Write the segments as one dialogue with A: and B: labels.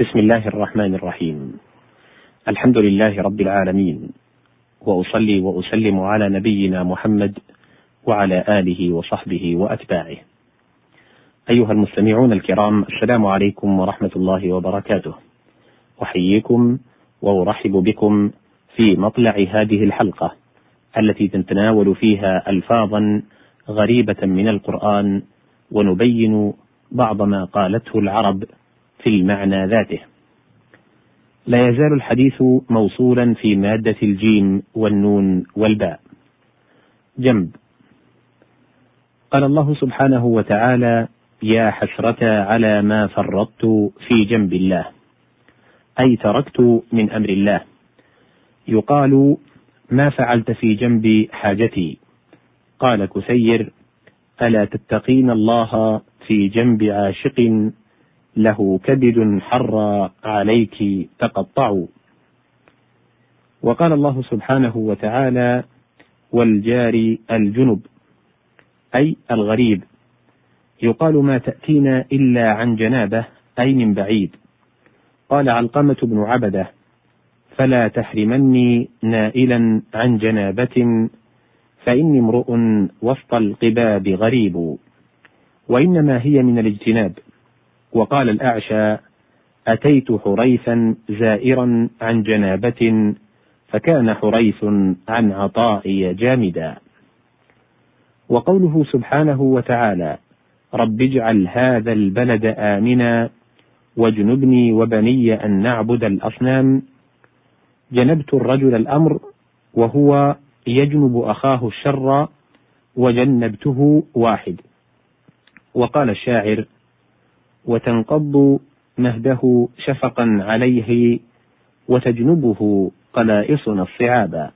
A: بسم الله الرحمن الرحيم. الحمد لله رب العالمين. وأصلي وأسلم على نبينا محمد وعلى آله وصحبه وأتباعه. أيها المستمعون الكرام السلام عليكم ورحمة الله وبركاته. أحييكم وأرحب بكم في مطلع هذه الحلقة التي تتناول فيها الفاظا غريبة من القرآن ونبين بعض ما قالته العرب في المعنى ذاته. لا يزال الحديث موصولا في مادة الجيم والنون والباء. جنب قال الله سبحانه وتعالى: يا حسرة على ما فرطت في جنب الله. أي تركت من أمر الله. يقال ما فعلت في جنب حاجتي. قال كسير: ألا تتقين الله في جنب عاشق له كبد حر عليك تقطع. وقال الله سبحانه وتعالى والجار الجنب أي الغريب. يقال ما تأتينا إلا عن جنابة أي من بعيد. قال علقمة بن عبدة فلا تحرمني نائلا عن جنابة فإني امرؤ وسط القباب غريب. وإنما هي من الاجتناب. وقال الأعشى أتيت حريثا زائرا عن جنابة فكان حريث عن عطائي جامدا. وقوله سبحانه وتعالى رب اجعل هذا البلد آمنا واجنبني وبني أن نعبد الأصنام. جنبت الرجل الأمر وهو يجنب أخاه الشر وجنبته واحد. وقال الشاعر وتنقض مهده شفقا عليه وتجنبه قلائصنا الصعابا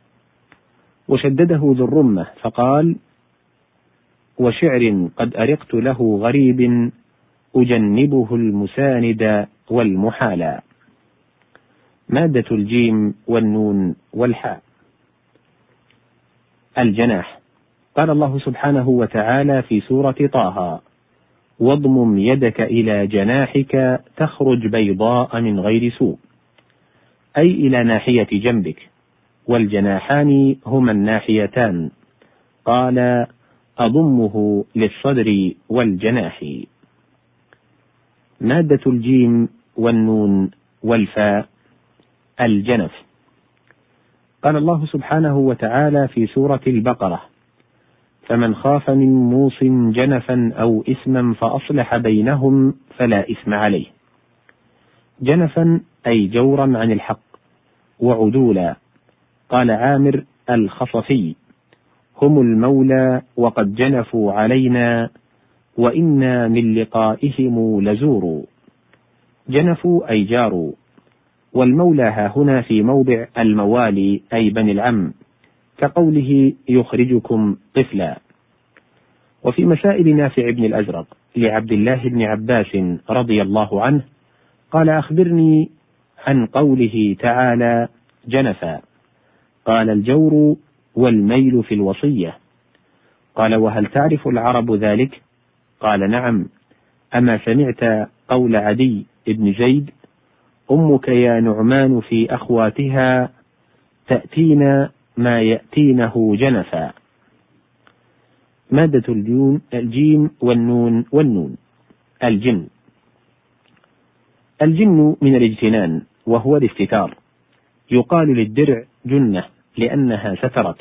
A: وشدده ذو الرمة فقال وشعر قد أرقت له غريب أجنبه المساند والمحالا مادة الجيم والنون والحاء. الجناح. قال الله سبحانه وتعالى في سورة طه واضمم يدك إلى جناحك تخرج بيضاء من غير سوء. أي إلى ناحية جنبك والجناحان هما الناحيتان. قال أضمه للصدر والجناح. مادة الجيم والنون والفاء الجنف. قال الله سبحانه وتعالى في سورة البقرة فمن خاف من موص جنفا أو إثما فأصلح بينهم فلا إثم عليه. جنفا أي جورا عن الحق، وعدولا. قال عامر الخصفي: هم المولى وقد جنفوا علينا وإنا من لقائهم لزور. جنفوا أي جاروا، والمولى ها هنا في موضع الموالي أي بني العم، كقوله يخرجكم طفلا. وفي مسائل نافع بن الأزرق لعبد الله بن عباس رضي الله عنه قال أخبرني عن قوله تعالى جنفا. قال الجور والميل في الوصية. قال وهل تعرف العرب ذلك؟ قال نعم. أما سمعت قول عدي بن زيد أمك يا نعمان في أخواتها تأتينا ما يأتينه جنفا. مادة الجيم, الجيم والنون والنون. الجن. الجن من الاجتنان وهو الاستتار يقال للدرع جنة لأنها سترت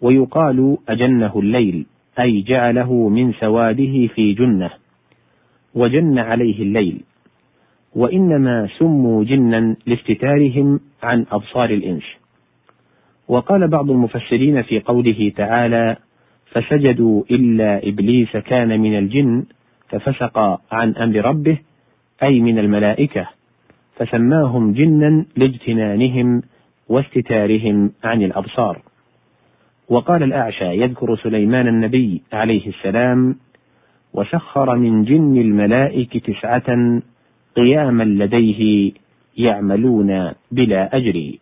A: ويقال أجنه الليل أي جعله من سواده في جنة وجن عليه الليل. وإنما سموا جنا لاستتارهم عن أبصار الإنس. وقال بعض المفسرين في قوله تعالى فسجدوا إلا إبليس كان من الجن ففسق عن أمر ربه أي من الملائكة فسماهم جنا لاجتنانهم واستتارهم عن الأبصار. وقال الأعشى يذكر سليمان النبي عليه السلام وسخر من جن الملائكة تسعة قياما لديه يعملون بلا أجر.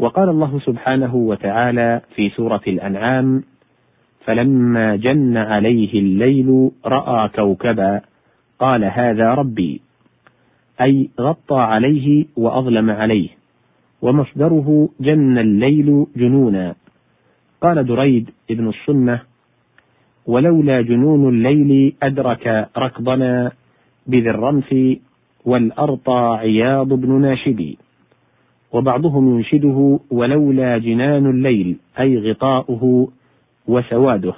A: وقال الله سبحانه وتعالى في سورة الأنعام: فلما جن عليه الليل رأى كوكبا قال هذا ربي، أي غطى عليه وأظلم عليه ومصدره جن الليل جنونا. قال دريد ابن الصنة ولولا جنون الليل أدرك ركضنا بذي الرمث والأرطى عياض بن ناشدي وبعضهم ينشده ولولا جنان الليل أي غطاؤه وسواده.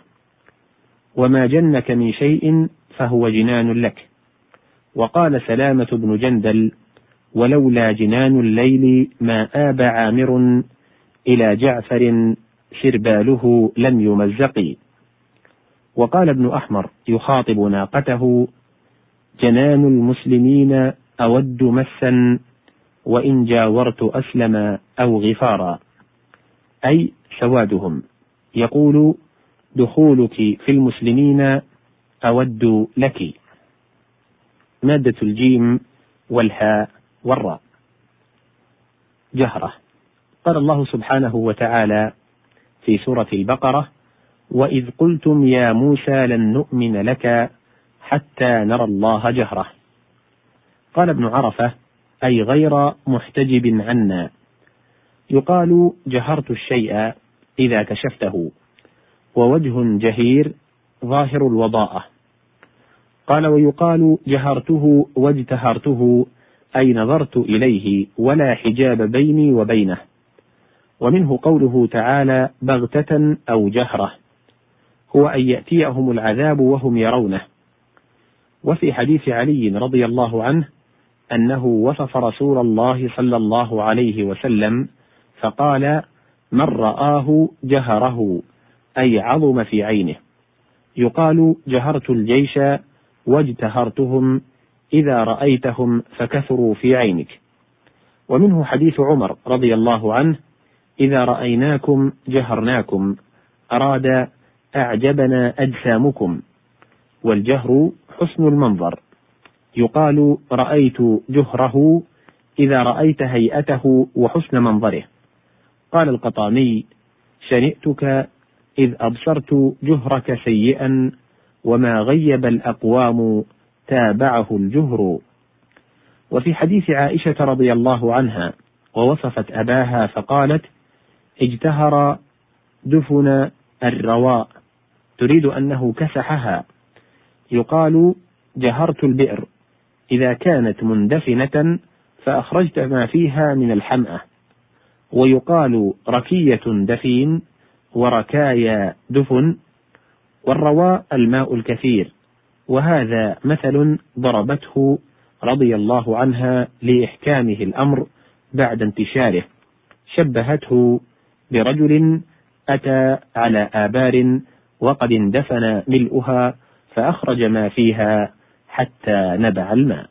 A: وما جنك من شيء فهو جنان لك. وقال سلامة بن جندل ولولا جنان الليل ما آب عامر إلى جعفر سرباله لم يمزق. وقال ابن أحمر يخاطب ناقته جنان المسلمين أود مسا وإن جاورت أسلم أو غفارا. أي سوادهم. يقول دخولك في المسلمين أود لك. مادة الجيم والهاء والراء. جهرة. قال الله سبحانه وتعالى في سورة البقرة وإذ قلتم يا موسى لن نؤمن لك حتى نرى الله جهرة. قال ابن عرفة أي غير محتجب عنا. يقال جهرت الشيء إذا كشفته ووجه جهير ظاهر الوضاءة. قال ويقال جهرته واجتهرته أي نظرت إليه ولا حجاب بيني وبينه. ومنه قوله تعالى بغتة أو جهرة. هو أن يأتيهم العذاب وهم يرونه. وفي حديث علي رضي الله عنه أنه وصف رسول الله صلى الله عليه وسلم فقال من رآه جهره أي عظم في عينه. يقال جهرت الجيش واجتهرتهم إذا رأيتهم فكثروا في عينك. ومنه حديث عمر رضي الله عنه إذا رأيناكم جهرناكم أراد أعجبنا أجسامكم والجهر حسن المنظر. يقال رأيت جهره إذا رأيت هيئته وحسن منظره. قال القطامي شنئتك إذ أبصرت جهرك سيئا وما غيب الأقوام تابعه الجهر. وفي حديث عائشة رضي الله عنها ووصفت أباها فقالت اجتهر دفن الرواء تريد أنه كسحها. يقال جهرت البئر. إذا كانت مندفنة فأخرجت ما فيها من الحمأة. ويقال ركية دفين وركايا دفن والرواء الماء الكثير. وهذا مثل ضربته رضي الله عنها لإحكامه الأمر بعد انتشاره. شبهته برجل أتى على آبار وقد اندفن ملؤها فأخرج ما فيها حتى نبع الماء.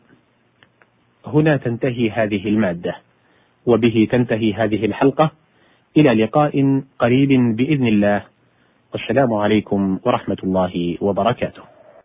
A: هنا تنتهي هذه المادة، وبه تنتهي هذه الحلقة، إلى لقاء قريب بإذن الله، والسلام عليكم ورحمة الله وبركاته.